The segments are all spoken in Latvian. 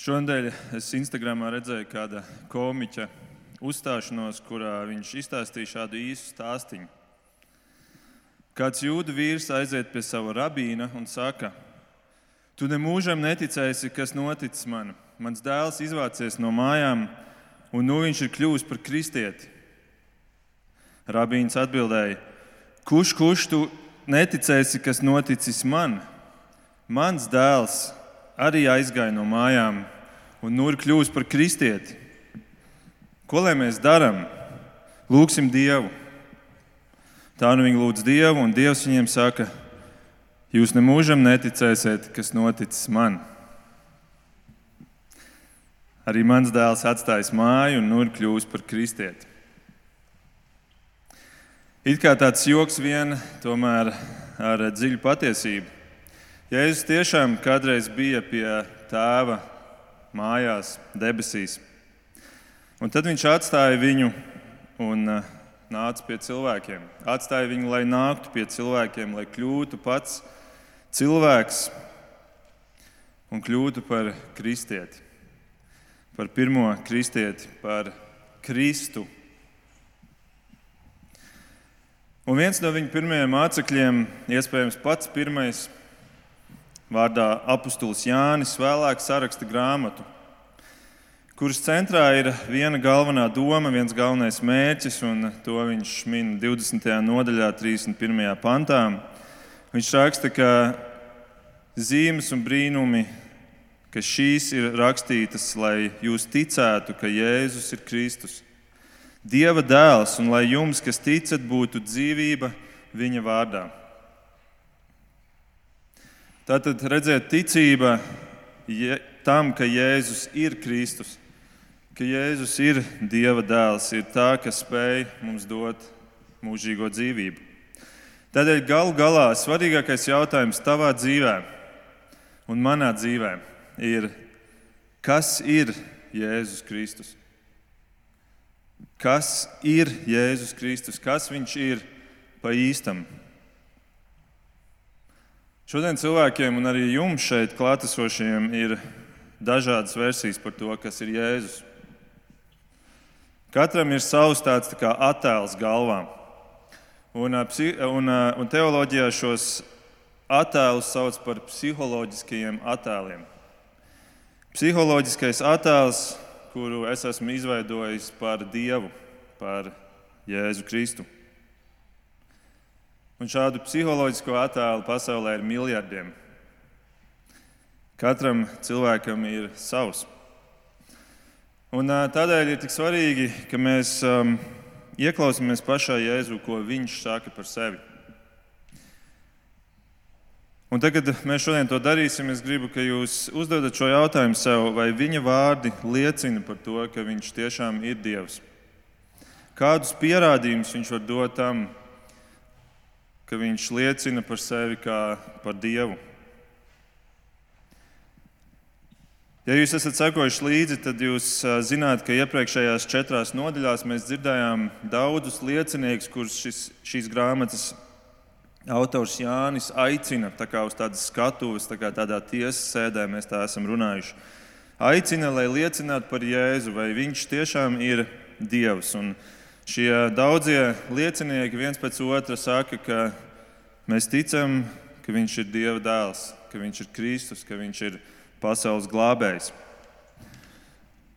Šonadēļ es Instagramā redzēju kāda komiķa uzstāšanos, kurā viņš izstāstīja šādu īsu stāstīnu. Kāds jūdu vīrs aiziet pie sava rabīna un saka, Tu nemūžam neticēsi, kas noticis man. Mans dēls izvācies no mājām, un nu viņš ir kļuvis par kristieti. Rabīns atbildēja, kurš, kurš tu neticēsi, kas noticis man? Mans dēls arī aizgāja no mājām un nu ir kļuvis par kristieti. Ko lai mēs darām? Lūksim Dievu. Tā nu viņi lūdz Dievu, un Dievs viņiem saka, jūs nemūžam neticēsiet, kas noticis man. Arī mans dēls atstājis māju un nu ir kļuvis par kristieti. It kā tāds joks vien, tomēr ar dziļu patiesību. Jēzus tiešām kādreiz bija pie tēva mājās, debesīs. Un tad viņš atstāja viņu un uh, nāca pie cilvēkiem. Atstāja viņu, lai nāktu pie cilvēkiem, lai kļūtu pats cilvēks un kļūtu par kristieti. Par pirmo kristieti, par Kristu. Un viens no viņa pirmajiem mācekļiem, iespējams, pats pirmais, vārdā apustulis Jānis vēlāk saraksta grāmatu, kuras centrā ir viena galvenā doma, viens galvenais mērķis, un to viņš min 20. nodaļā, 31. pantā. Viņš raksta, ka zīmes un brīnumi, ka šīs ir rakstītas, lai jūs ticētu, ka Jēzus ir Kristus, Dieva dēls, un lai jums, kas ticat, būtu dzīvība viņa vārdā. Tātad redzēt ticība tam, ka Jēzus ir Kristus, ka Jēzus ir Dieva dēls, ir tā, kas spēj mums dot mūžīgo dzīvību. Tādēļ galu galā svarīgākais jautājums tavā dzīvē un manā dzīvē ir, kas ir Jēzus Kristus? Kas ir Jēzus Kristus? Kas viņš ir pa īstam? Šodien cilvēkiem un arī jums šeit klātesošiem ir dažādas versijas par to, kas ir Jēzus. Katram ir savs tāds tā kā attēls galvā. Un, un, un teoloģijā šos attēlus sauc par psiholoģiskajiem attēliem. Psiholoģiskais attēls, kuru es esmu izveidojis par Dievu, par Jēzu Kristu. Un šādu psiholoģisko attēlu pasaulē ir miljardiem. Katram cilvēkam ir savs. Un, tādēļ ir tik svarīgi, ka mēs um, ieklausāmies pašā Jēzu, ko viņš saka par sevi. Un tagad, kad mēs šodien to darīsim, es gribu, lai jūs uzdodat šo jautājumu sev, vai viņa vārdi liecina par to, ka viņš tiešām ir Dievs. Kādus pierādījumus viņš var dot tam, ka viņš liecina par sevi kā par Dievu. Ja jūs esat sekojuši līdzi, tad jūs zināt, ka iepriekšējās četrās nodaļās mēs dzirdējām daudzus lieciniekus, kurus šis, šīs grāmatas autors Jānis aicina tā uz tādas skatuves, tā kā tādā tiesas sēdē mēs tā esam runājuši. Aicina, lai liecinātu par Jēzu, vai viņš tiešām ir Dievs. Un Šie daudzie liecinieki viens pēc otra saka, ka mēs ticam, ka Viņš ir Dieva dēls, ka Viņš ir Kristus, ka Viņš ir pasaules glābējs.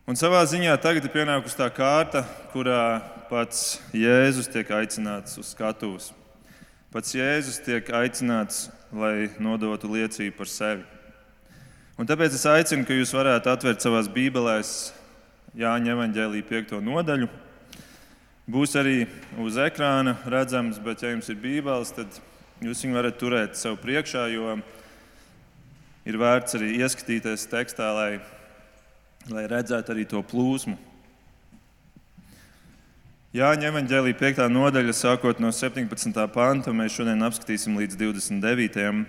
Un savā ziņā tagad ir pienākusi tā kārta, kurā pats Jēzus tiek aicināts uz skatuves. Pats Jēzus tiek aicināts, lai nodotu liecību par sevi. Un tāpēc es aicinu, ka jūs varētu atvērt savās bībelēs Jāņa evanģēlīja 5. nodaļu. Būs arī uz ekrāna redzams, bet, ja jums ir bībeles, tad jūs viņu varat turēt sev priekšā, jo ir vērts arī ieskatīties tekstā, lai, lai redzētu arī to plūsmu. Jāņem evanģēlīja 5. nodaļa, sākot no 17. panta, mēs šodien apskatīsim līdz 29.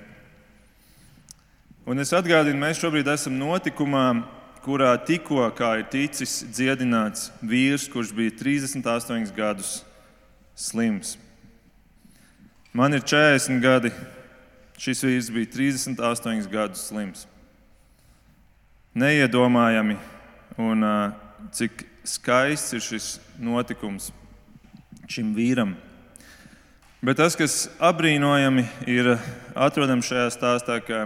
Un es atgādinu, mēs šobrīd esam notikumā, kurā tikko ir ticis dziedināts vīrs, kurš bija 38 gadus slims. Man ir 40 gadi, šis vīrs bija 38 gadus slims. neiedomājami un cik skaists ir šis notikums šim vīram. Bet tas, kas apbrīnojami ir atrodams šajā stāstā, ka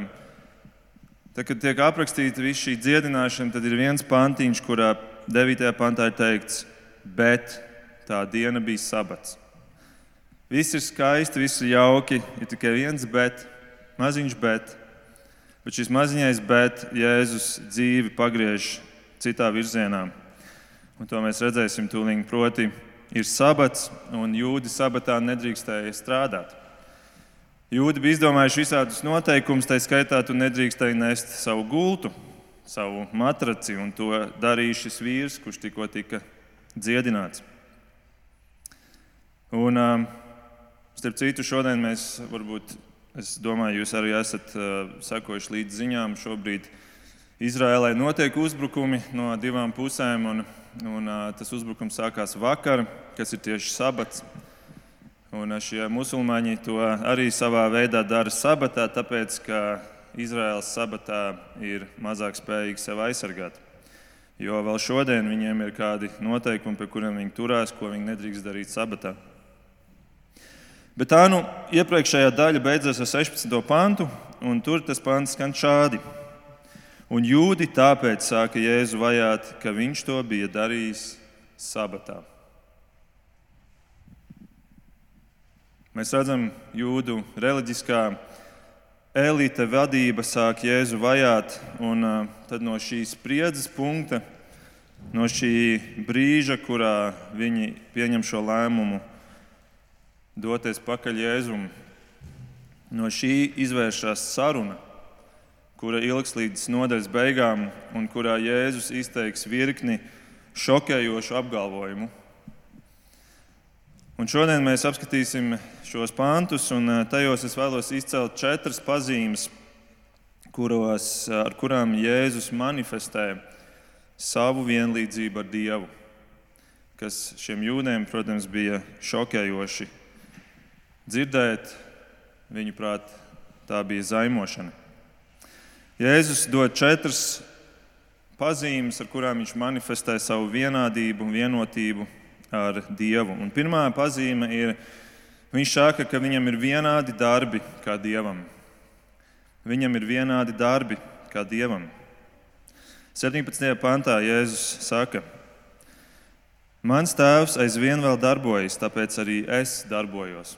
tad, kad tiek aprakstīta visa šī dziedināšana, tad ir viens pantiņš, kurā 9. pantā ir teikts, bet tā diena bija sabats. Viss ir skaisti, viss ir jauki, ir tikai viens bet, maziņš bet. Bet šis maziņais bet Jēzus dzīvi pagriež citā virzienā. Un to mēs redzēsim tūlīt. Proti, ir sabats, un jūdi sabatā nedrīkstēja strādāt. Jūdi bija izdomājuši visādus noteikumus, tā skaitā, tu nedrīkstēji nest savu gultu, savu matraci, un to darīja šis vīrs, kurš tikko tika dziedināts. Un, starp citu, šodien mēs varbūt, es domāju, jūs arī esat sekojuši līdz ziņām. Šobrīd Izrēlē notiek uzbrukumi no divām pusēm. Un, Un, uh, tas uzbrukums sākās vakar, kas ir tieši sabats. Un šie musulmaņi to arī savā veidā dara sabatā, tāpēc ka Izraels sabatā ir mazāk spējīgi sevi aizsargāt. Jo vēl šodien viņiem ir kādi noteikumi, pie kuriem viņi turās, ko viņi nedrīkst darīt sabatā. Bet tā nu iepriekšējā daļa beidzas ar 16. pantu, un tur tas pants skan šādi. Un jūdi tāpēc sāka Jēzu vajāt, ka viņš to bija darījis sabatā. Mēs redzam, jūdu reliģiskā elite vadība sāk Jēzu vajāt, un tad no šīs spriedzes punkta, no šī brīža, kurā viņi pieņem šo lēmumu doties pakaļ Jēzum, no šī izvēršas saruna kura ilgs līdz nodaļas beigām, un kurā Jēzus izteiks virkni šokējošu apgalvojumu. Un šodien mēs apskatīsim šos pantus, un eh, tajos es vēlos izcelt četras pazīmes, kuros, ar kurām Jēzus manifestē savu vienlīdzību ar Dievu, kas šiem jūdiem, protams, bija šokējoši dzirdēt. Viņuprāt, tā bija zaimošana. Jēzus dod četras pazīmes, ar kurām viņš manifestē savu vienādību un vienotību ar Dievu. Un pirmā pazīme ir, viņš saka, ka viņam ir vienādi darbi kā Dievam. Viņam ir vienādi darbi kā Dievam. 17. pantā Jēzus saka, Mans tēvs aizvien vēl darbojas, tāpēc arī es darbojos.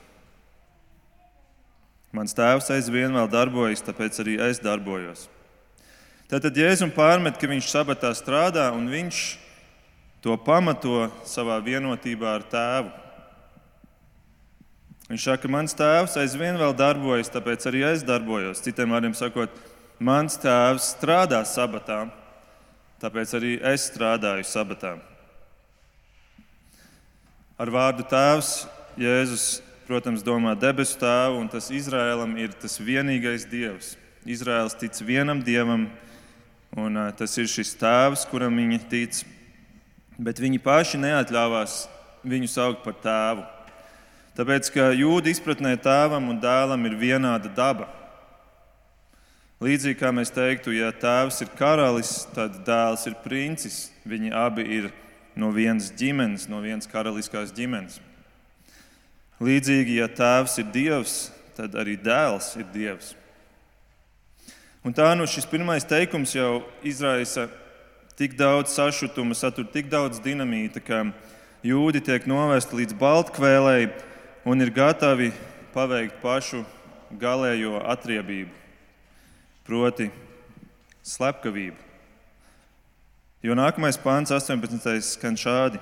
Mans tēvs aizvien vēl darbojas, tāpēc arī es darbojos. Tātad Jēzum pārmet, ka viņš sabatā strādā un viņš to pamato savā vienotībā ar tēvu. Viņš saka, ka mans tēvs aizvien vēl darbojas, tāpēc arī es darbojos. Citiem vārdiem sakot, mans tēvs strādā sabatā, tāpēc arī es strādāju sabatā. Ar vārdu tēvs Jēzus protams, domā debesu tēvu, un tas Izrēlam ir tas vienīgais dievs. Izraels tic vienam dievam, un tas ir šis tēvs, kuram viņi tic. Bet viņi paši neatļāvās viņu saukt par tēvu. Tāpēc, ka jūda izpratnē tēvam un dēlam ir vienāda daba. Līdzīgi kā mēs teiktu, ja tēvs ir karalis, tad dēls ir princis. Viņi abi ir no vienas ģimenes, no vienas karaliskās ģimenes. Līdzīgi, ja tēvs ir dievs, tad arī dēls ir dievs. Un tā nu šis pirmais teikums jau izraisa tik daudz sašutuma, satur tik daudz dinamīta, ka jūdi tiek novesti līdz baltkvēlēji un ir gatavi paveikt pašu galējo atriebību, proti, slepkavību. Jo nākamais pāns, 18. skan šādi.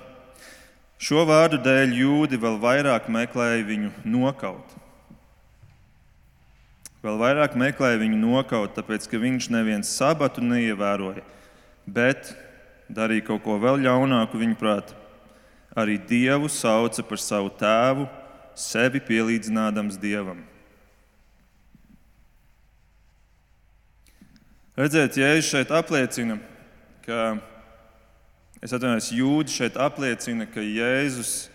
Šo vārdu dēļ jūdi vēl vairāk meklēja viņu nokaut. Vēl vairāk meklēja viņu nokaut, tāpēc ka viņš nevienu sabatu neievēroja, bet darīja kaut ko vēl ļaunāku viņa prātā. Arī Dievu sauca par savu tēvu, sevi pielīdzinādams Dievam. Redziet, Jēzus šeit apliecina, ka Es atvainojos, jūdzi šeit apliecina, ka Jēzus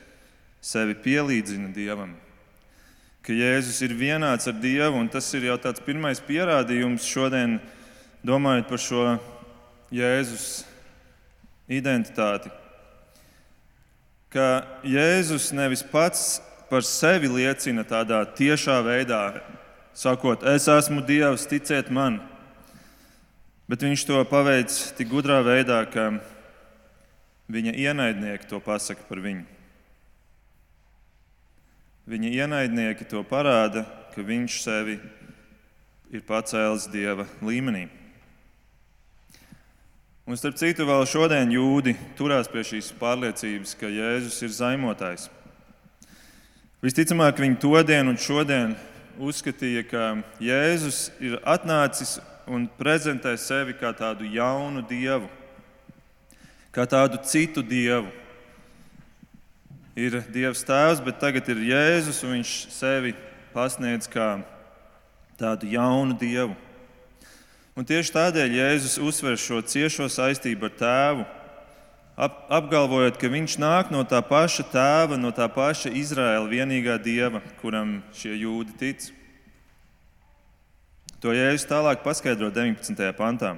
sevi pielīdzina Dievam, ka Jēzus ir vienāds ar Dievu, un tas ir jau tāds pirmais pierādījums šodien, domājot par šo Jēzus identitāti. Ka Jēzus nevis pats par sevi liecina tādā tiešā veidā, sakot, es esmu Dievs, ticiet man. Bet viņš to paveic tik gudrā veidā, ka viņa ienaidnieki to pasaka par viņu. Viņa ienaidnieki to parāda, ka viņš sevi ir pacēlis dieva līmenī. Un starp citu, vēl šodien jūdi turās pie šīs pārliecības, ka Jēzus ir zaimotājs. Visticamāk, viņi to dienu un šodien uzskatīja, ka Jēzus ir atnācis un prezentē sevi kā tādu jaunu dievu, kā tādu citu dievu. Ir Dievs Tēvs, bet tagad ir Jēzus, un Viņš sevi pasniedz kā tādu jaunu dievu. Un tieši tādēļ Jēzus uzsver šo ciešo saistību ar Tēvu, ap, apgalvojot, ka Viņš nāk no tā paša Tēva, no tā paša Izraēla vienīgā dieva, kuram šie jūdi tic. To Jēzus tālāk paskaidro 19. pantā.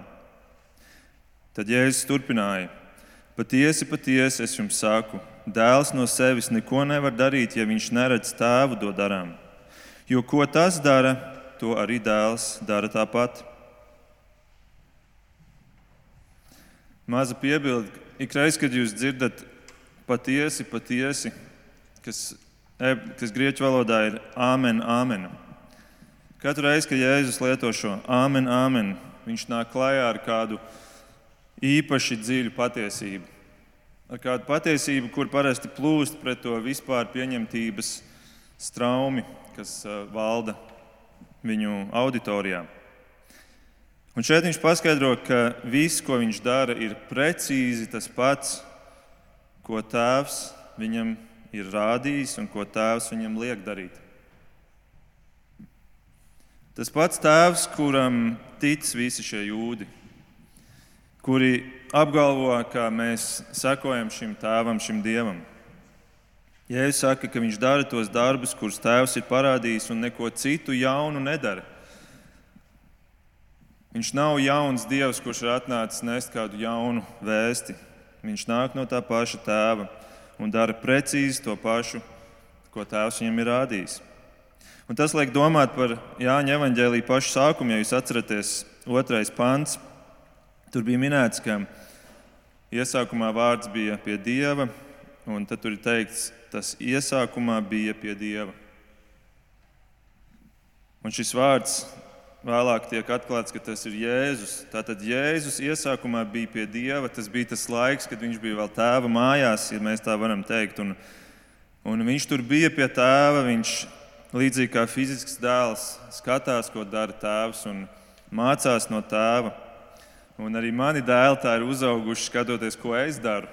Tad Jēzus turpināja: Patiesi, patiesi es jums saku, dēls no sevis neko nevar darīt, ja viņš neredz tēvu to darām. Jo ko tas dara, to arī dēls dara tāpat. Maza piebilde, ikreiz, kad jūs dzirdat patiesi, patiesi, kas, kas grieķu valodā ir āmen, āmen. Katru reizi, kad Jēzus lieto šo āmen, āmen, viņš nāk klajā ar kādu īpaši dziļu patiesību. Ar kādu patiesību, kur parasti plūst pret to vispār pieņemtības straumi, kas valda viņu auditorijā. Un šeit viņš paskaidro, ka viss, ko viņš dara, ir precīzi tas pats, ko tēvs viņam ir rādījis un ko tēvs viņam liek darīt. Tas pats tēvs, kuram tic visi šie jūdi, kuri apgalvo, ka mēs sekojam šim tēvam, šim dievam. Jēzus saka, ka viņš dara tos darbus, kurus tēvs ir parādījis, un neko citu jaunu nedara. Viņš nav jauns dievs, kurš ir atnācis nest kādu jaunu vēsti. Viņš nāk no tā paša tēva un dara precīzi to pašu, ko tēvs viņam ir rādījis. Un tas liek domāt par Jāņa evanģēlīju pašu sākumu, ja jūs atceraties, otrais pants. Tur bija minēts, ka iesākumā vārds bija pie dieva, un tad tur ir teikts, tas iesākumā bija pie dieva. Un šis vārds vēlāk tiek atklāts, ka tas ir Jēzus. Tātad Jēzus iesākumā bija pie dieva. Tas bija tas laiks, kad viņš bija vēl tēva mājās, ja mēs tā varam teikt. Un, un viņš tur bija pie tēva. Viņš Līdzīgi kā fizisks dēls skatās, ko dara tēvs un mācās no tēva. Un arī mani dēli tā ir uzauguši, skatoties, ko es daru.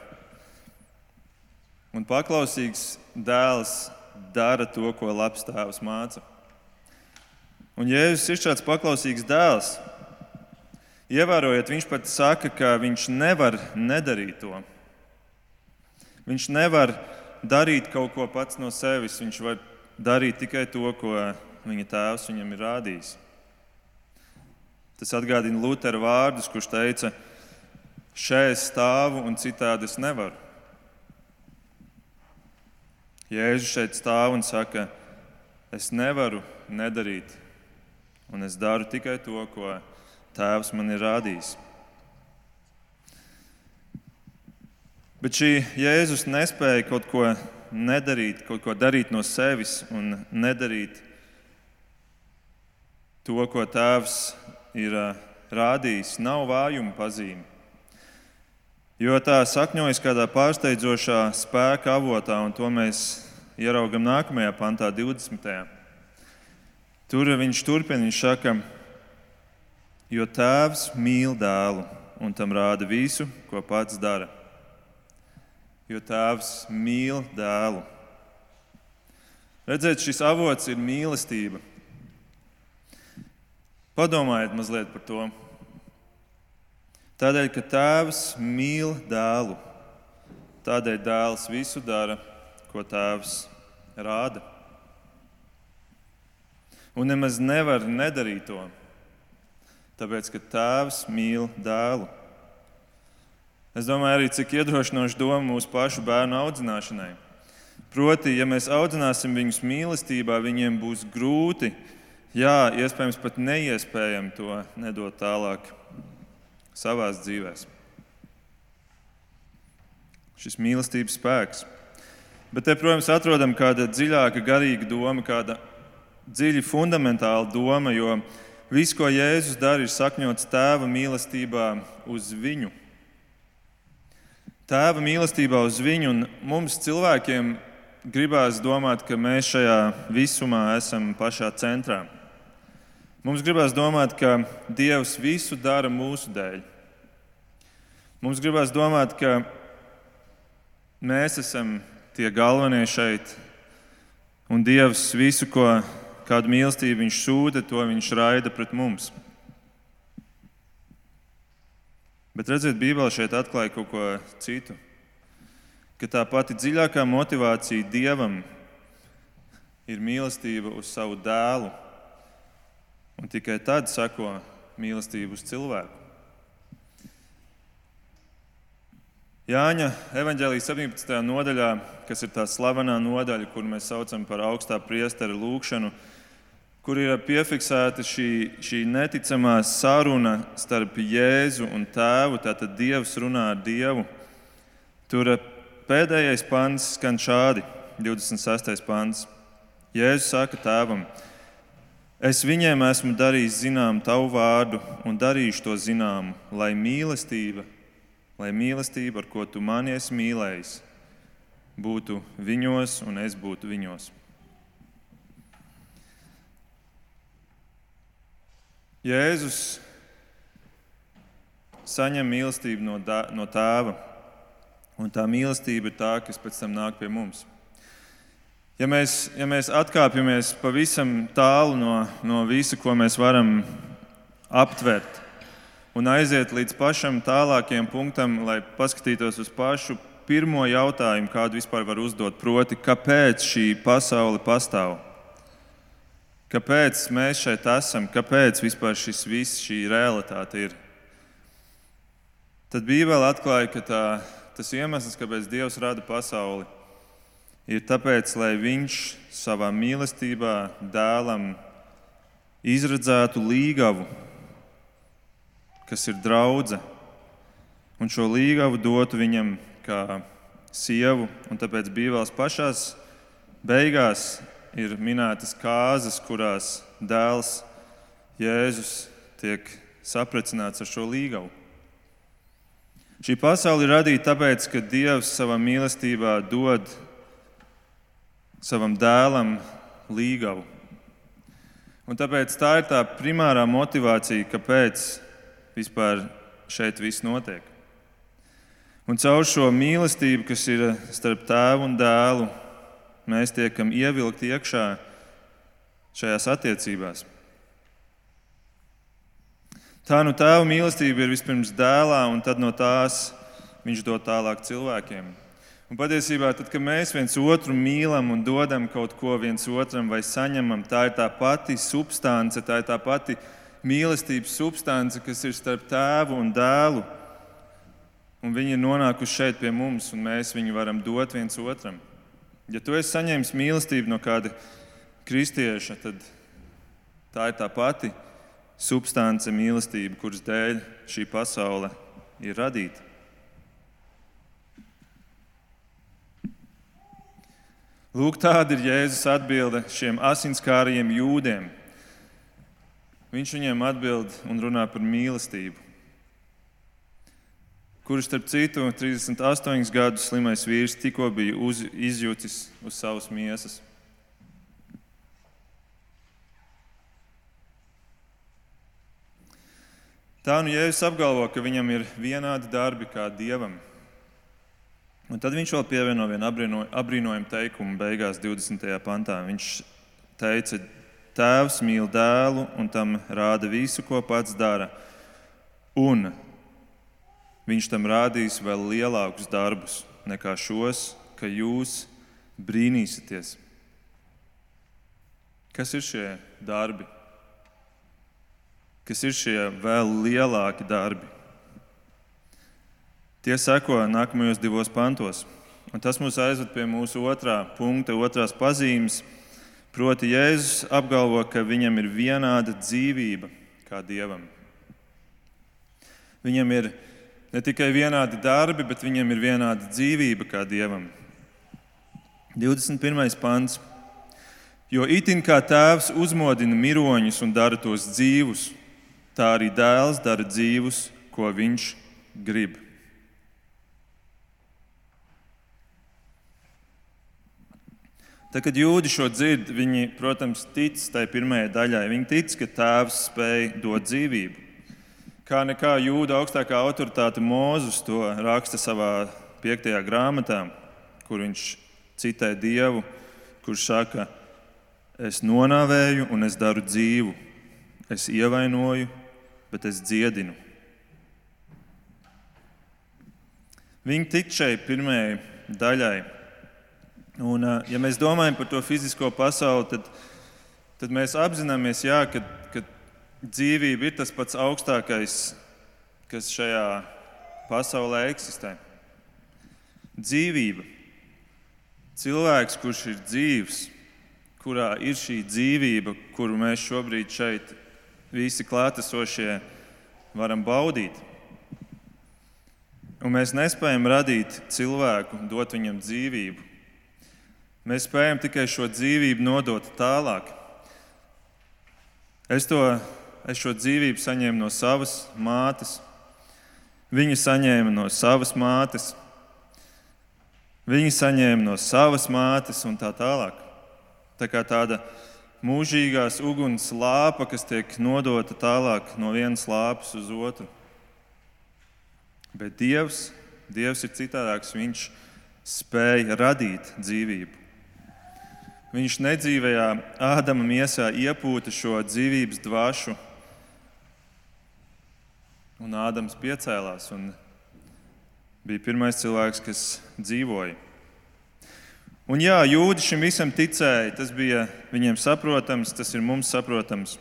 Un paklausīgs dēls dara to, ko labs tēvs māca. Un Jēzus ir šāds paklausīgs dēls. Ievērojiet, viņš pat saka, ka viņš nevar nedarīt to. Viņš nevar darīt kaut ko pats no sevis. Viņš var darīt tikai to, ko viņa tēvs viņam ir rādījis. Tas atgādina Lutera vārdus, kurš teica, šeit stāvu un citādi es nevaru. Jēzus šeit stāv un saka, es nevaru nedarīt, un es daru tikai to, ko Tēvs man ir rādījis. Bet šī Jēzus nespēja kaut ko nedarīt, kaut ko darīt no sevis un nedarīt to, ko Tēvs ir rādījis, nav vājuma pazīme. Jo tā sakņojas kādā pārsteidzošā spēka avotā, un to mēs ieraugam nākamajā pantā, 20. Tur viņš turpina, viņš saka, jo tēvs mīl dēlu un tam rāda visu, ko pats dara jo tēvs mīl dēlu. Redziet, šis avots ir mīlestība. Padomājiet mazliet par to. Tādēļ, ka tēvs mīl dēlu, tādēļ dēls visu dara, ko tēvs rāda. Un nemaz nevar nedarīt to, tāpēc ka tēvs mīl dēlu. Es domāju, arī cik iedrošinoša doma mūsu pašu bērnu audzināšanai. Proti, ja mēs audzināsim viņus mīlestībā, viņiem būs grūti, jā, iespējams pat neiespējami to nedot tālāk savā dzīvē. Šis mīlestības spēks. Bet te, protams, atrodam kāda dziļāka garīga doma, kāda dziļi fundamentāla doma, jo viss, ko Jēzus dara, ir sakņots tēva mīlestībā uz viņu tēva mīlestībā uz viņu, un mums cilvēkiem gribās domāt, ka mēs šajā visumā esam pašā centrā. Mums gribās domāt, ka Dievs visu dara mūsu dēļ. Mums gribās domāt, ka mēs esam tie galvenie šeit, un Dievs visu, ko, kādu mīlestību Viņš sūta, to Viņš raida pret mums. Bet redziet, Bībelē šeit atklāja kaut ko citu. Ka tā pati dziļākā motivācija dievam ir mīlestība uz savu dēlu, un tikai tad sako mīlestība uz cilvēku. Jāņa evanģēlijas 17. nodaļā, kas ir tā slavenā nodaļa, kur mēs saucam par augstā priestera lūgšanu, kur ir piefiksēta šī, šī neticamā saruna starp Jēzu un Tēvu. Tātad Dievs runā ar Dievu. Tur pēdējais pants skan šādi, 26. pants. Jēzus saka Tēvam: Es viņiem esmu darījis zinām tavu vārdu un darīšu to zināmu, lai mīlestība, lai mīlestība, ar ko tu mani esi mīlējis, būtu viņos un es būtu viņos. Jēzus saņem mīlestību no, da, no tēva, un tā mīlestība ir tā, kas pēc tam nāk pie mums. Ja mēs, ja mēs atkāpjamies pavisam tālu no, no visa, ko mēs varam aptvert, un aiziet līdz pašam tālākajam punktam, lai paskatītos uz pašu pirmo jautājumu, kādu vispār var uzdot, proti, kāpēc šī pasaule pastāv? Kāpēc mēs šeit esam? Kāpēc vispār šis viss, šī realitāte ir? Tad Bībele atklāja, ka tā, tas iemesls, kāpēc Dievs rada pasauli, ir tāpēc, lai Viņš savā mīlestībā dēlam izredzētu līgavu, kas ir draudzene, un šo līgavu dotu viņam kā sievu. Un tāpēc Bībeles pašās beigās ir minētas kārtas, kurās dēls Jēzus tiek saprecināts ar šo līgavu. Šī pasaule ir radīta tāpēc, ka Dievs savā mīlestībā dod savam dēlam līgavu. Un tāpēc tā ir tā primārā motivācija, kāpēc vispār šeit viss notiek. Un caur šo mīlestību, kas ir starp tēvu un dēlu, mēs tiekam ievilkti iekšā šajās attiecībās. Tā nu tēva mīlestība ir vispirms dēlā, un tad no tās viņš dod tālāk cilvēkiem. Un patiesībā, tad, kad mēs viens otru mīlam un dodam kaut ko viens otram vai saņemam, tā ir tā pati substance, tā ir tā pati mīlestības substance, kas ir starp tēvu un dēlu. Un viņi ir nonākuši šeit pie mums, un mēs viņu varam dot viens otram. Ja tu esi saņēmis mīlestību no kāda kristieša, tad tā ir tā pati substance mīlestība, kuras dēļ šī pasaule ir radīta. Lūk, tāda ir Jēzus atbilde šiem asinskārajiem jūdiem. Viņš viņiem atbild un runā par mīlestību kurš, starp citu, 38 gadus slimais vīrs tikko bija uz, izjūtis uz savas miesas. Tā nu Jēzus apgalvo, ka viņam ir vienādi darbi kā dievam. Un tad viņš vēl pievieno vienu apbrīnojumu teikumu beigās, 20. pantā. Viņš teica, Tēvs mīl dēlu un tam rāda visu, ko pats dara. Un Viņš tam rādīs vēl lielākus darbus nekā šos, ka jūs brīnīsieties. Kas ir šie darbi? Kas ir šie vēl lielāki darbi? Tie seko nākamajos divos pantos. Un tas mūs aizved pie mūsu otrā punkta, otrās pazīmes. Proti, Jēzus apgalvo, ka viņam ir vienāda dzīvība kā dievam. Viņam ir ne tikai vienādi darbi, bet viņam ir vienāda dzīvība kā dievam. 21. pants. Jo itin kā tēvs uzmodina miroņus un dara tos dzīvus, tā arī dēls dara dzīvus, ko viņš grib. Tad, kad jūdzi šo dzird, viņi, protams, tic tai pirmajai daļai. Viņi tic, ka tēvs spēj dot dzīvību. Kā nekā jūda augstākā autoritāte Mūzus to raksta savā piektajā grāmatā, kur viņš citē Dievu, kurš saka, es nonāvēju un es daru dzīvu, es ievainoju, bet es dziedinu. Viņi tic šai pirmajai daļai. Un, ja mēs domājam par to fizisko pasauli, tad, tad mēs apzināmies, jā, ka dzīvība ir tas pats augstākais, kas šajā pasaulē eksistē. Dzīvība. Cilvēks, kurš ir dzīves, kurā ir šī dzīvība, kuru mēs šobrīd šeit visi klātesošie varam baudīt. Un mēs nespējam radīt cilvēku, dot viņam dzīvību. Mēs spējam tikai šo dzīvību nodot tālāk. Es, to, es šo dzīvību saņēmu no savas mātes. Viņa saņēma no savas mātes. Viņa saņēma no savas mātes un tā tālāk. Tā kā tāda mūžīgās uguns lāpa, kas tiek nodota tālāk no vienas lāpas uz otru. Bet Dievs, Dievs ir citādāks. Viņš spēja radīt dzīvību. Viņš nedzīvajā Ādama miesā iepūta šo dzīvības dvašu, un Ādams piecēlās un bija pirmais cilvēks, kas dzīvoja. Un jā, jūdzi šim visam ticēja, tas bija viņiem saprotams, tas ir mums saprotams.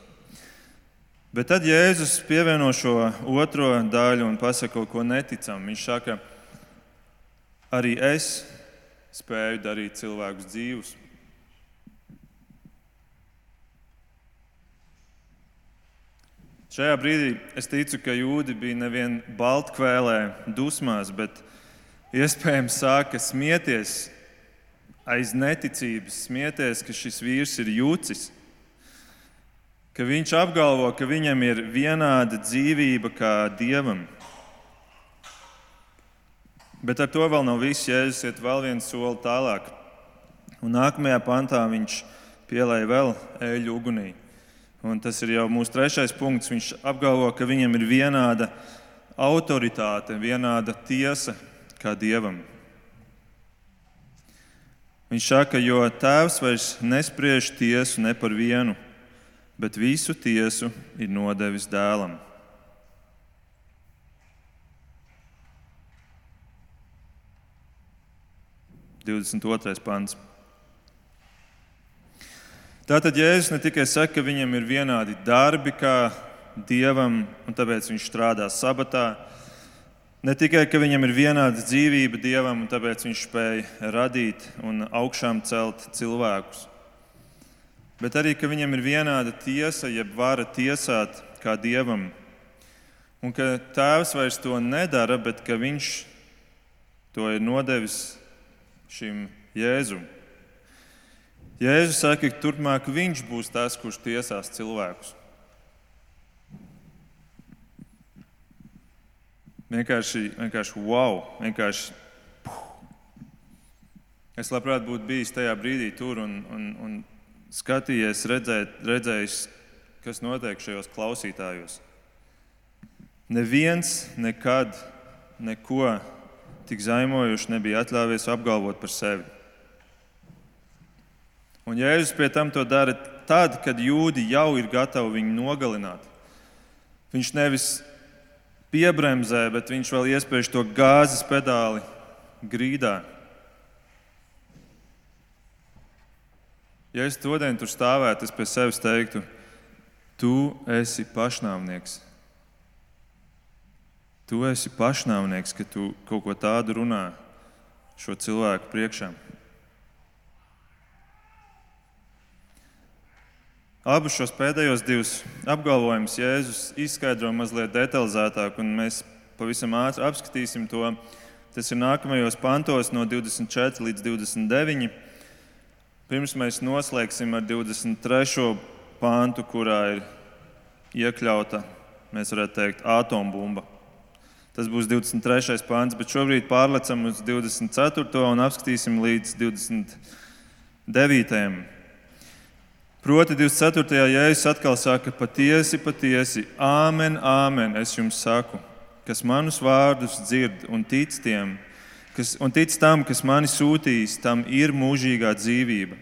Bet tad Jēzus pievieno šo otro daļu un pasaka kaut ko neticam. Viņš saka, arī es spēju darīt cilvēkus dzīvus. Šajā brīdī es ticu, ka jūdi bija nevien baltkvēlē, dusmās, bet iespējams sāka smieties aiz neticības, smieties, ka šis vīrs ir jūcis, ka viņš apgalvo, ka viņam ir vienāda dzīvība kā dievam. Bet ar to vēl nav viss. Jēzus iet vēl vienu soli tālāk. Un nākamajā pantā viņš pielēja vēl eļļu ugunī. Un tas ir jau mūsu trešais punkts. Viņš apgalvo, ka viņam ir vienāda autoritāte, vienāda tiesa kā dievam. Viņš saka, jo tēvs vairs nespriež tiesu ne par vienu, bet visu tiesu ir nodevis dēlam. Divdesmit otrais pants. Tātad Jēzus ne tikai saka, ka viņam ir vienādi darbi kā dievam, un tāpēc viņš strādā sabatā. Ne tikai, ka viņam ir vienāda dzīvība dievam, un tāpēc viņš spēja radīt un augšām celt cilvēkus. Bet arī, ka viņam ir vienāda tiesa, jeb vara tiesāt kā dievam. Un ka tēvs vairs to nedara, bet ka viņš to ir nodevis šim Jēzum. Jēzus saka, ka turpmāk viņš būs tas, kurš tiesās cilvēkus. Vienkārši, vienkārši wow, vienkārši. Puh. Es labprāt būtu bijis tajā brīdī tur un, un, un skatījies, redzēt, redzējis, kas notiek šajos klausītājos. Neviens nekad neko tik zaimojuši nebija atļāvies apgalvot par sevi. Un Jēzus pie tam to dara tad, kad jūdi jau ir gatavi viņu nogalināt. Viņš nevis piebremzē, bet viņš vēl iespēj to gāzes pedāli grīdā. Ja es todien tur stāvētu, es pie sevis teiktu, tu esi pašnāvnieks. Tu esi pašnāvnieks, ka tu kaut ko tādu runā šo cilvēku priekšā. Abus šos pēdējos divus apgalvojumus Jēzus izskaidro mazliet detalizētāk, un mēs pavisam ātri apskatīsim to. Tas ir nākamajos pantos, no 24 līdz 29. Pirms mēs noslēgsim ar 23. pāntu, kurā ir iekļauta, mēs varētu teikt, atombumba. Tas būs 23. pāns, bet šobrīd pārlecam uz 24. un apskatīsim līdz 29. Proti, 24. jēzus atkal saka, patiesi, patiesi, āmen, āmen, es jums saku, kas manus vārdus dzird un tic tiem, kas, un tic tam, kas mani sūtīs, tam ir mūžīgā dzīvība.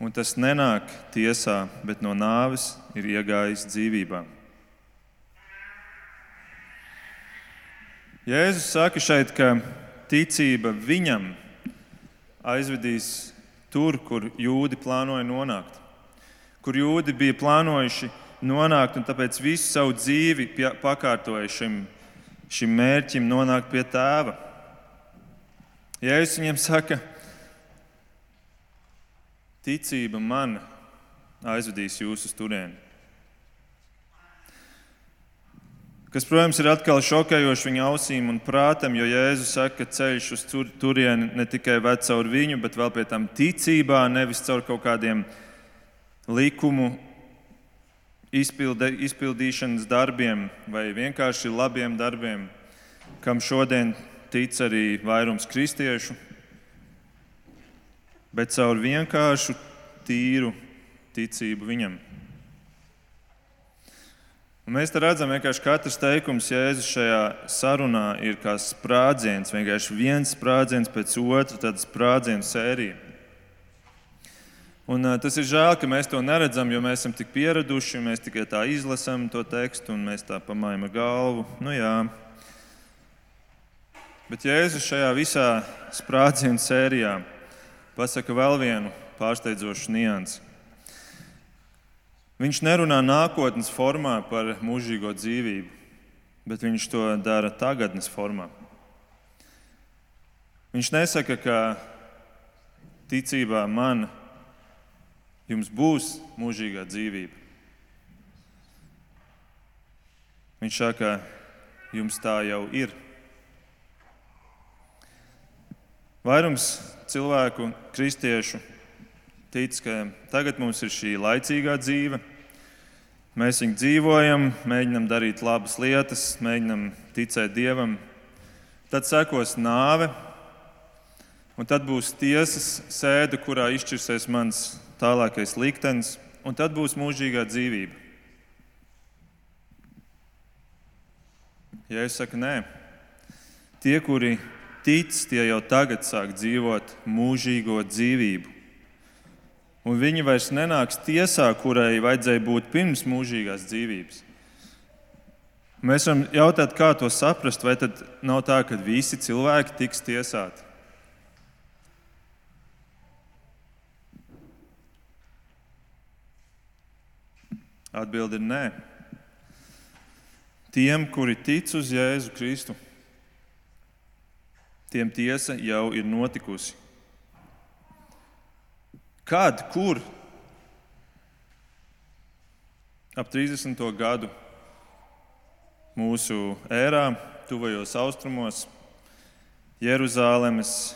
Un tas nenāk tiesā, bet no nāves ir iegājis dzīvībā. Jēzus saka šeit, ka ticība viņam aizvedīs tur, kur jūdi plānoja nonākt kur jūdi bija plānojuši nonākt, un tāpēc visu savu dzīvi pakārtoja šim, šim mērķim, nonākt pie tēva. Jēzus viņiem saka, ticība man aizvedīs jūs uz turieni. Kas, protams, ir atkal šokējoši viņa ausīm un prātam, jo Jēzus saka, ka ceļš uz tur, turieni ne tikai ved caur viņu, bet vēl pie tam ticībā, nevis caur kaut kādiem likumu izpilde, izpildīšanas darbiem vai vienkārši labiem darbiem, kam šodien tic arī vairums kristiešu, bet caur vienkāršu, tīru ticību viņam. Un mēs redzam, ka katrs teikums Jēzus šajā sarunā ir kā sprādziens, vienkārši viens sprādziens pēc otra, tāda sprādzienu sērija. Un, uh, tas ir žēl, ka mēs to neredzam, jo mēs esam tik pieraduši, mēs tikai tā izlasām to tekstu un mēs tā ar galvu. Nu, jā. Bet Jēzus šajā visā sprādzienu sērijā pasaka vēl vienu pārsteidzošu niansu. Viņš nerunā nākotnes formā par mūžīgo dzīvību, bet viņš to dara tagadnes formā. Viņš nesaka, ka ticībā man ir jums būs mūžīgā dzīvība. Viņš saka, jums tā jau ir. Vairums cilvēku, kristiešu, tic, ka tagad mums ir šī laicīgā dzīve. Mēs viņu dzīvojam, mēģinam darīt labas lietas, mēģinam ticēt Dievam. Tad sekos nāve, un tad būs tiesas sēde, kurā izšķirsies mans tālākais liktenis, un tad būs mūžīgā dzīvība. Ja es saku, nē, tie, kuri tic, tie jau tagad sāk dzīvot mūžīgo dzīvību. Un viņi vairs nenāks tiesā, kurai vajadzēja būt pirms mūžīgās dzīvības. Mēs varam jautāt, kā to saprast, vai tad nav tā, ka visi cilvēki tiks tiesāti? Atbilde ir nē. Tiem, kuri tic uz Jēzu Kristu, tiem tiesa jau ir notikusi. Kad, kur? Ap 30. gadu mūsu ērā, tuvajos austrumos, Jeruzalemes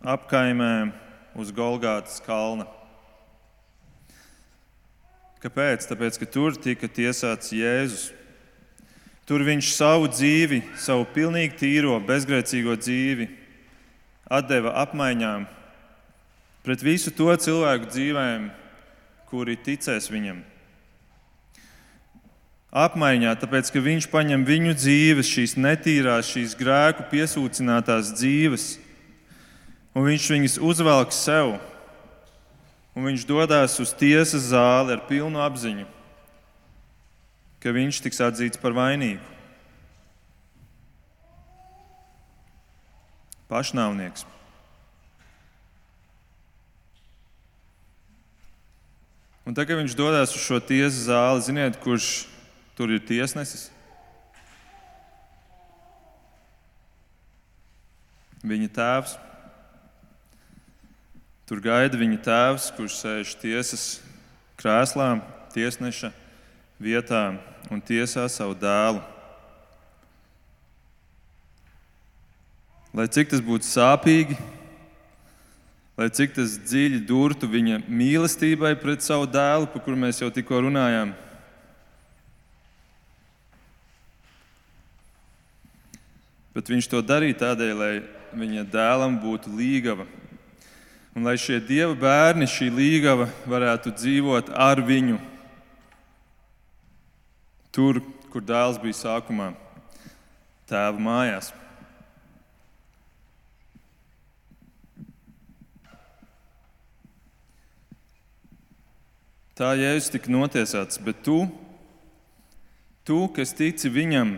apkaimē uz Golgātas kalna. Kāpēc? Tāpēc, ka tur tika tiesāts Jēzus. Tur viņš savu dzīvi, savu pilnīgi tīro, bezgrēcīgo dzīvi deva apmaiņām pret visu to cilvēku dzīvēm, kuri ticēs viņam. Apmaiņā, tāpēc, ka viņš paņem viņu dzīves, šīs netīrās, šīs grēku piesūcinātās dzīves, un viņš viņas uzvelk sev un viņš dodas uz tiesas zāli ar pilnu apziņu, ka viņš tiks atzīts par vainīgu. Pašnāvnieks. Un tagad, kad viņš dodas uz šo tiesas zāli, ziniet, kurš tur ir tiesnesis? Viņa tēvs. Tur gaida viņa tēvs, kurš sēž tiesas krēslā, tiesneša vietā un tiesā savu dēlu. Lai cik tas būtu sāpīgi, lai cik tas dziļi durtu viņa mīlestībai pret savu dēlu, par kuru mēs jau tikko runājām. Bet viņš to darīja tādēļ, lai viņa dēlam būtu līgava. Un lai šie dieva bērni, šī līgava, varētu dzīvot ar viņu tur, kur dēls bija sākumā, tēva mājās. Tā jēzus tika notiesāts, bet tu, tu kas tici viņam,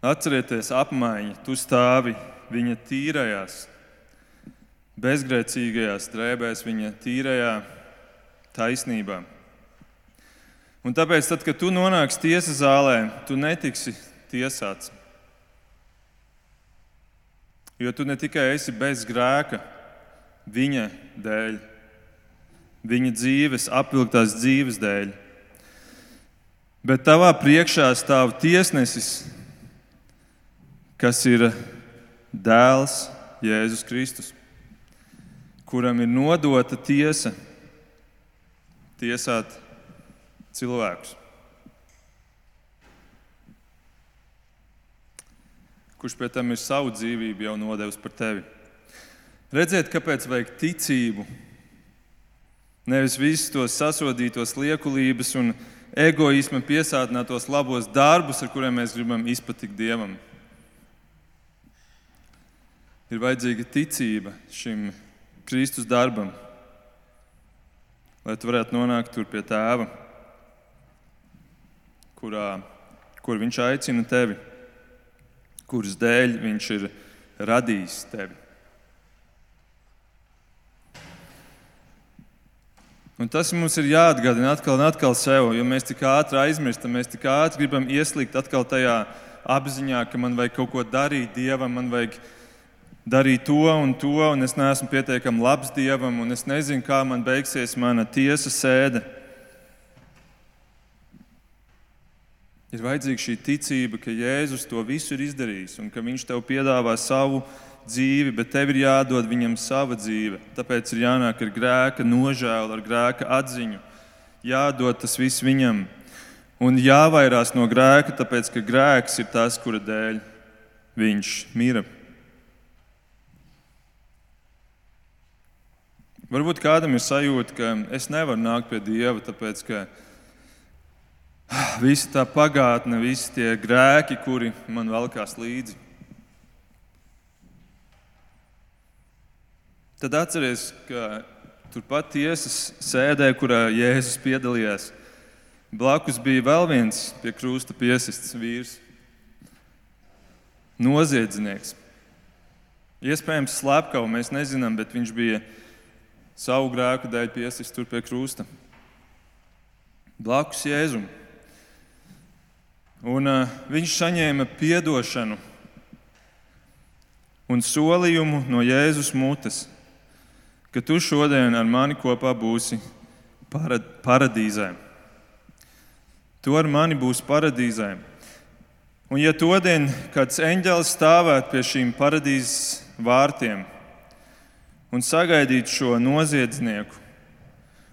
atcerieties apmaiņu, tu stāvi viņa tīrajās, bezgrēcīgajās drēbēs, viņa tīrajā taisnībā. Un tāpēc, tad, kad tu nonāksi tiesas zālē, tu netiksi tiesāts. Jo tu ne tikai esi bez grēka viņa dēļ, viņa dzīves, apvilktās dzīves dēļ. Bet tavā priekšā stāv tiesnesis, kas ir dēls Jēzus Kristus, kuram ir nodota tiesa tiesāt cilvēkus. Kurš pēc tam ir savu dzīvību jau nodevis par tevi. Redziet, kāpēc vajag ticību Nevis visus tos sasodītos liekulības un egoisma piesātinātos labos darbus, ar kuriem mēs gribam izpatikt Dievam. Ir vajadzīga ticība šim Kristus darbam, lai tu varētu nonākt tur pie tēva, kurā, kur viņš aicina tevi, kuras dēļ viņš ir radījis tevi. Un tas mums ir jāatgādina atkal un atkal sev, jo mēs tik ātri aizmirstam, mēs tik ātri gribam ieslīgt atkal tajā apziņā, ka man vajag kaut ko darīt dievam, man vajag darīt to un to, un es neesmu pietiekami labs dievam, un es nezinu, kā man beigsies mana tiesa sēde. Ir vajadzīga šī ticība, ka Jēzus to visu ir izdarījis un ka Viņš tev piedāvā savu dzīvi, bet tev ir jādod viņam sava dzīve. Tāpēc ir jānāk ar grēka nožēlu, ar grēka atziņu. Jādod tas viss viņam. Un jāvairās no grēka, tāpēc ka grēks ir tas, kura dēļ viņš mira. Varbūt kādam ir sajūta, ka es nevaru nākt pie Dieva, tāpēc ka visa tā pagātne, visi tie grēki, kuri man velkās līdzi. Tad atcerieties, ka turpat tiesas sēdē, kurā Jēzus piedalījās, blakus bija vēl viens pie krusta piesists vīrs, noziedznieks. Iespējams, slepkavu mēs nezinām, bet viņš bija savu grēku dēļ piesists tur pie krusta. Blakus Jēzum. Un, uh, viņš saņēma atdošanu un solījumu no Jēzus mutes ka tu šodien ar mani kopā būsi parad paradīzē. Tu ar mani būsi paradīzē. Un, ja to dienu kāds eņģēlis stāvētu pie šīm paradīzes vārtiem un sagaidītu šo noziedznieku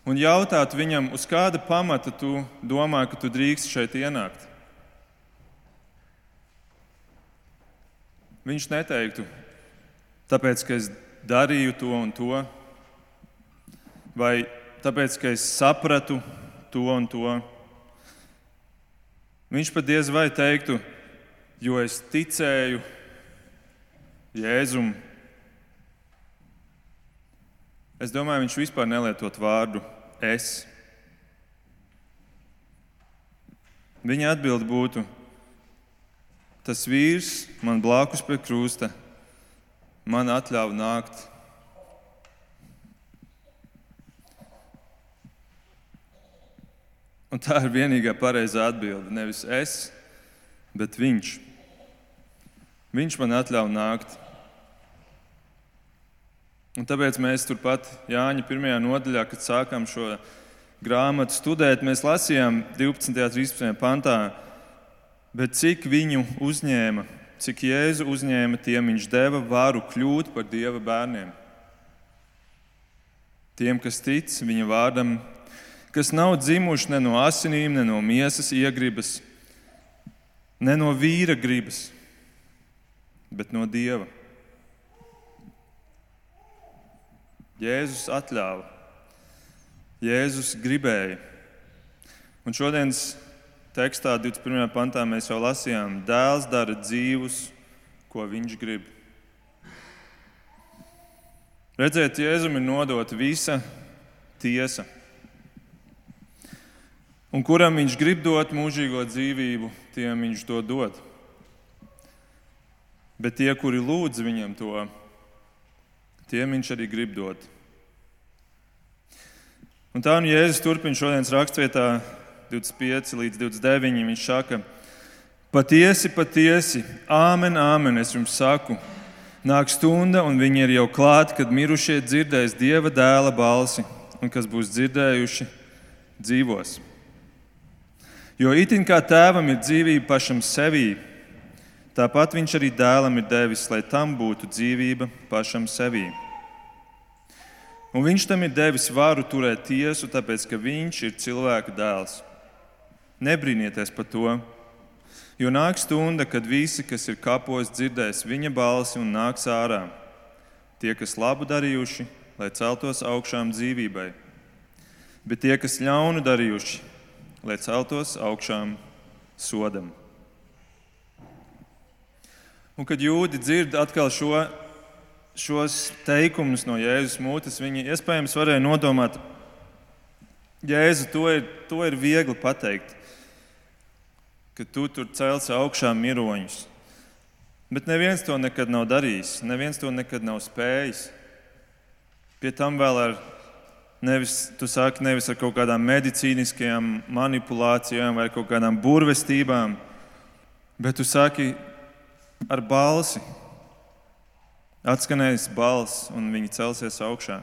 un jautātu viņam, uz kāda pamata tu domā, ka tu drīkst šeit ienākt, viņš neteiktu, tāpēc, ka es darīju to un to vai tāpēc, ka es sapratu to un to. Viņš pat diez vai teiktu, jo es ticēju Jēzum. Es domāju, viņš vispār nelietot vārdu es. Viņa atbild būtu: Tas vīrs man blakus pie krusta, man atļāva nākt Un tā ir vienīgā pareizā atbilde. Nevis es, bet viņš. Viņš man atļauj nākt. Un tāpēc mēs turpat Jāņa pirmajā nodaļā, kad sākām šo grāmatu studēt, mēs lasījām 12. un 13. pantā, bet cik viņu uzņēma, cik Jēzu uzņēma, tiem viņš deva varu kļūt par Dieva bērniem. Tiem, kas tic viņa vārdam, kas nav dzimuši ne no asinīm, ne no miesas iegribas, ne no vīra gribas, bet no Dieva. Jēzus atļāva, Jēzus gribēja. Un šodienas tekstā, 21. pantā, mēs jau lasījām, dēls dara dzīvus, ko viņš grib. Redzēt, Jēzum ir nodota visa tiesa. Un kuram viņš grib dot mūžīgo dzīvību, tiem viņš to dod. Bet tie, kuri lūdz viņam to, tiem viņš arī grib dot. Un tā nu Jēzus turpina šodienas raksturvietā 25 līdz 29. Viņš saka, patiesi, patiesi, āmen, āmen, es jums saku, nāk stunda, un viņi ir jau klāti, kad mirušie dzirdēs Dieva dēla balsi, un kas būs dzirdējuši, dzīvos. Jo itin kā tēvam ir dzīvība pašam sevī, tāpat viņš arī dēlam ir devis, lai tam būtu dzīvība pašam sevī. Un viņš tam ir devis varu turēt tiesu, tāpēc ka viņš ir cilvēka dēls. Nebrīnieties par to, jo nāk stunda, kad visi, kas ir kapos, dzirdēs viņa balsi un nāks ārā. Tie, kas labu darījuši, lai celtos augšām dzīvībai, bet tie, kas ļaunu darījuši, lai celtos augšām sodam. Un kad jūdi dzird atkal šo šos teikumus no Jēzus mutes, viņi iespējams varēja nodomāt, Jēzu, to ir, to ir viegli pateikt, ka tu tur celsi augšā miroņus. Bet neviens to nekad nav darījis, neviens to nekad nav spējis. Pie tam vēl ar nevis, tu sāki nevis ar kaut kādām medicīniskajām manipulācijām vai kaut kādām burvestībām, bet tu sāki ar balsi Atskanēs balss, un viņi celsies augšā.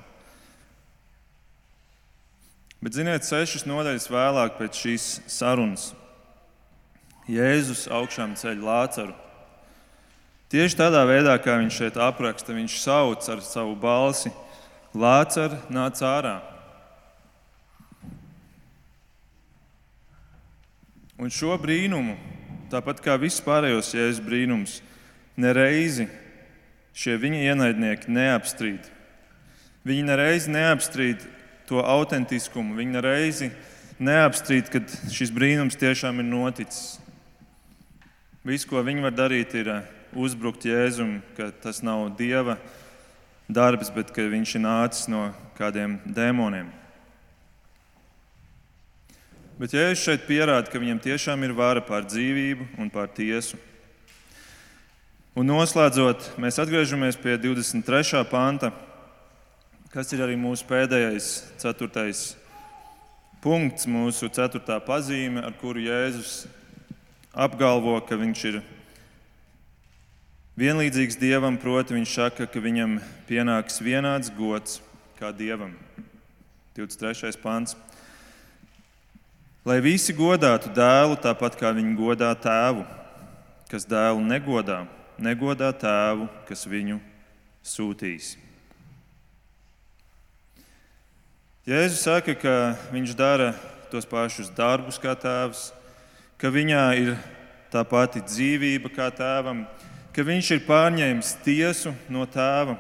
Bet, ziniet, sešas nodaļas vēlāk pēc šīs sarunas Jēzus augšām ceļ Lācaru. Tieši tādā veidā, kā viņš šeit apraksta, viņš sauc ar savu balsi: Lācar, nāc ārā! Un šo brīnumu, tāpat kā visus pārējos jēzus brīnumus, nereizi šie viņa ienaidnieki neapstrīd. Viņi nereizi neapstrīd to autentiskumu, viņi nereizi neapstrīd, ka šis brīnums tiešām ir noticis. Viss, ko viņi var darīt, ir eh, uzbrukt Jēzum, ka tas nav Dieva darbs, bet ka viņš ir nācis no kādiem dēmoniem. Bet Jēzus šeit pierāda, ka viņam tiešām ir vara pār dzīvību un pār tiesu. Un noslēdzot, mēs atgriežamies pie 23. panta, kas ir arī mūsu pēdējais, ceturtais punkts, mūsu ceturtā pazīme, ar kuru Jēzus apgalvo, ka viņš ir vienlīdzīgs Dievam, proti viņš saka, ka viņam pienāks vienāds gods kā Dievam. 23. pants. Lai visi godātu dēlu tāpat kā viņi godā tēvu, kas dēlu negodā negodā tēvu, kas viņu sūtīs. Jēzus saka, ka viņš dara tos pašus darbus kā tēvs, ka viņā ir tā pati dzīvība kā tēvam, ka viņš ir pārņēmis tiesu no tēva.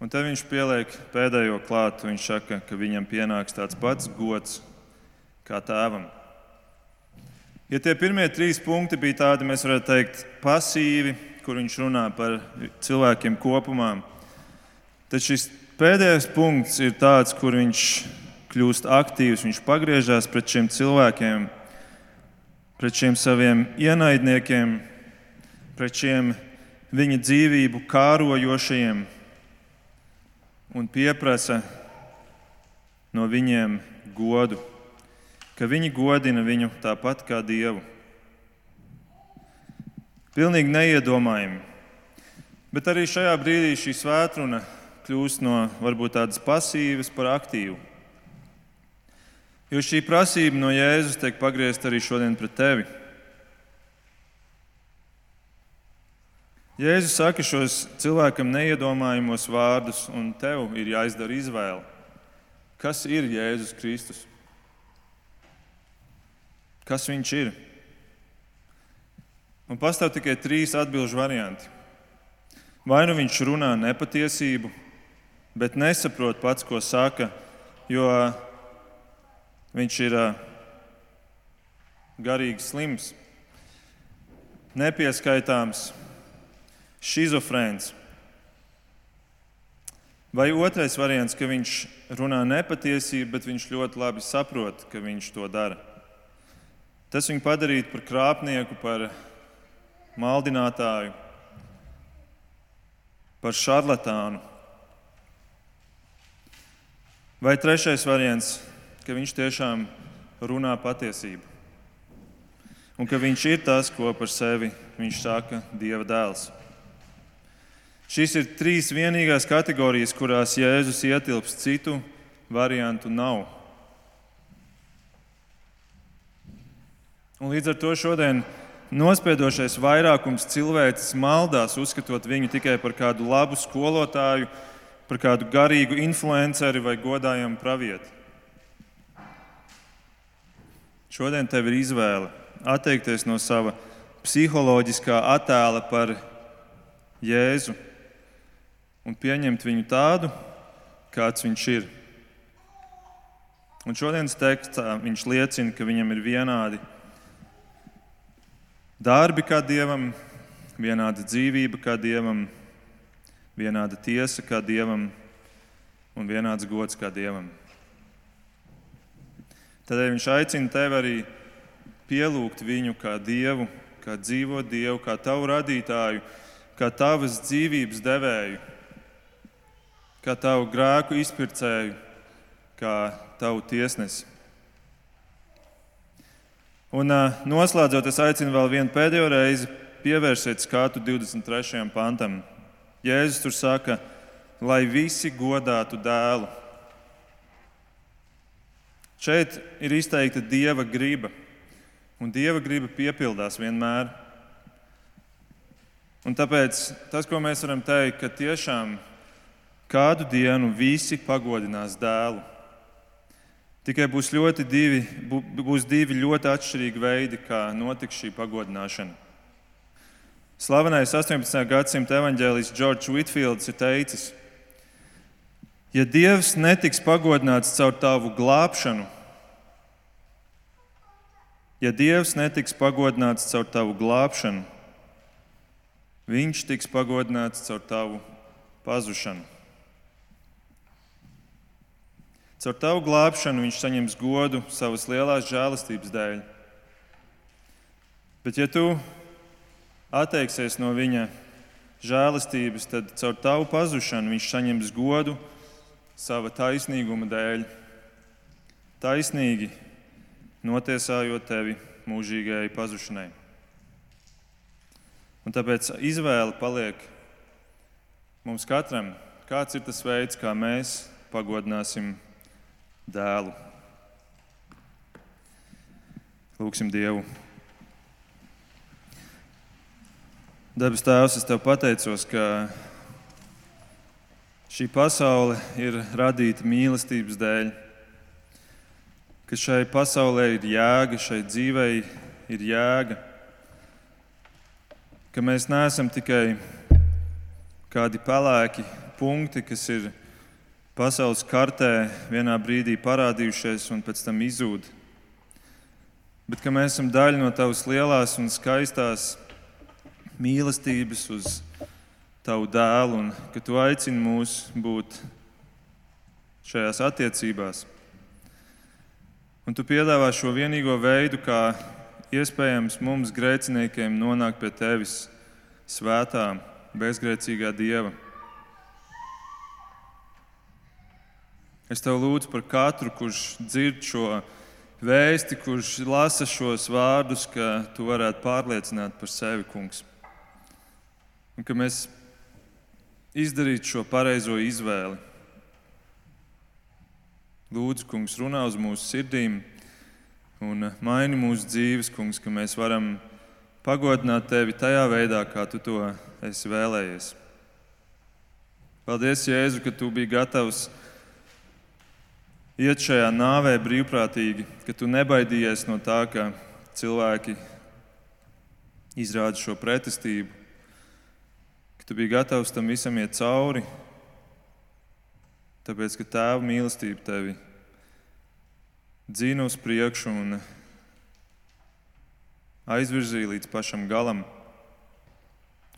Un te viņš pieliek pēdējo klātu. Viņš saka, ka viņam pienāks tāds pats gods kā tēvam. Ja tie pirmie trīs punkti bija tādi, mēs varētu teikt, pasīvi, kur viņš runā par cilvēkiem kopumā, tad šis pēdējais punkts ir tāds, kur viņš kļūst aktīvs, viņš pagriežās pret šiem cilvēkiem, pret šiem saviem ienaidniekiem, pret šiem viņa dzīvību kārojošajiem un pieprasa no viņiem godu ka viņi godina viņu tāpat kā Dievu. Pilnīgi neiedomājami. Bet arī šajā brīdī šī svētruna kļūst no varbūt tādas pasīvas par aktīvu. Jo šī prasība no Jēzus tiek pagriezta arī šodien pret tevi. Jēzus saka šos cilvēkam neiedomājamos vārdus, un tev ir jāizdara izvēle. Kas ir Jēzus Kristus? Kas viņš ir? Un pastāv tikai trīs atbildžu varianti. Vai nu viņš runā nepatiesību, bet nesaprot pats, ko saka, jo viņš ir garīgi slims, nepieskaitāms, schizofrēns. Vai otrais variants, ka viņš runā nepatiesību, bet viņš ļoti labi saprot, ka viņš to dara. Tas viņu padarītu par krāpnieku, par maldinātāju, par šarlatānu. Vai trešais variants, ka viņš tiešām runā patiesību un ka viņš ir tas, ko par sevi viņš saka Dieva dēls. Šīs ir trīs vienīgās kategorijas, kurās Jēzus ietilps, citu variantu nav. Un līdz ar to šodien nospiedošais vairākums cilvēks maldās, uzskatot viņu tikai par kādu labu skolotāju, par kādu garīgu influenceri vai godājumu pravieti. Šodien tev ir izvēle atteikties no sava psiholoģiskā attēla par Jēzu un pieņemt viņu tādu, kāds viņš ir. Un šodienas tekstā viņš liecina, ka viņam ir vienādi darbi kā dievam, vienāda dzīvība kā dievam, vienāda tiesa kā dievam un vienāds gods kā dievam. Tādēļ viņš aicina tevi arī pielūgt viņu kā dievu, kā dzīvo dievu, kā tavu radītāju, kā tavas dzīvības devēju, kā tavu grēku izpircēju, kā tavu tiesnesi. Un noslēdzot, es aicinu vēl vienu pēdējo reizi pievērsiet skatu 23. pantam. Jēzus tur saka, lai visi godātu dēlu. Šeit ir izteikta dieva griba, un dieva griba piepildās vienmēr. Un tāpēc tas, ko mēs varam teikt, ka tiešām kādu dienu visi pagodinās dēlu. Tikai būs, divi, būs divi ļoti atšķirīgi veidi, kā notiks šī pagodināšana. Slavenais 18. gadsimta evanģēlijs Džordžs Whitfields ir teicis, ja Dievs netiks pagodināts caur tavu glābšanu, ja Dievs netiks pagodināts caur tavu glābšanu, Viņš tiks pagodināts caur tavu pazušanu. Caur tavu glābšanu viņš saņems godu savas lielās žēlastības dēļ. Bet, ja tu atteiksies no viņa žēlastības, tad caur tavu pazušanu viņš saņems godu sava taisnīguma dēļ. Taisnīgi notiesājot tevi mūžīgajai pazušanai. Un tāpēc izvēle paliek mums katram, kāds ir tas veids, kā mēs pagodināsim dēlu. Lūksim Dievu! Debes Tēvs, es Tev pateicos, ka šī pasaule ir radīta mīlestības dēļ, ka šai pasaulē ir jēga, šai dzīvei ir jēga, ka mēs neesam tikai kādi pelēki punkti, kas ir pasaules kartē vienā brīdī parādījušies un pēc tam izzūd, bet ka mēs esam daļa no Tavas lielās un skaistās mīlestības uz tavu dēlu un ka tu aicini mūs būt šajās attiecībās. Un tu piedāvā šo vienīgo veidu, kā iespējams mums, grēciniekiem, nonākt pie tevis svētā, bezgrēcīgā dieva. Es tev lūdzu par katru, kurš dzird šo vēsti, kurš lasa šos vārdus, ka tu varētu pārliecināt par sevi, kungs. un ka mēs izdarītu šo pareizo izvēli. Lūdzu, kungs, runā uz mūsu sirdīm un maini mūsu dzīves, kungs, ka mēs varam pagodināt tevi tajā veidā, kā tu to esi vēlējies. Paldies, Jēzu, ka tu biji gatavs iet šajā nāvē brīvprātīgi, ka tu nebaidījies no tā, ka cilvēki izrāda šo pretestību, ka tu biji gatavs tam visam iet cauri, tāpēc ka tēva mīlestība tevi dzīvo uz priekšu un aizvirzīja līdz pašam galam,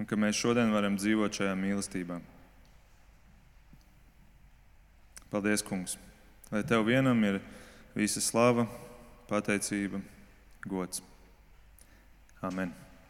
un ka mēs šodien varam dzīvot šajā mīlestībā. Paldies, Kungs! Lai Tev vienam ir visa slava, pateicība, gods. Amen!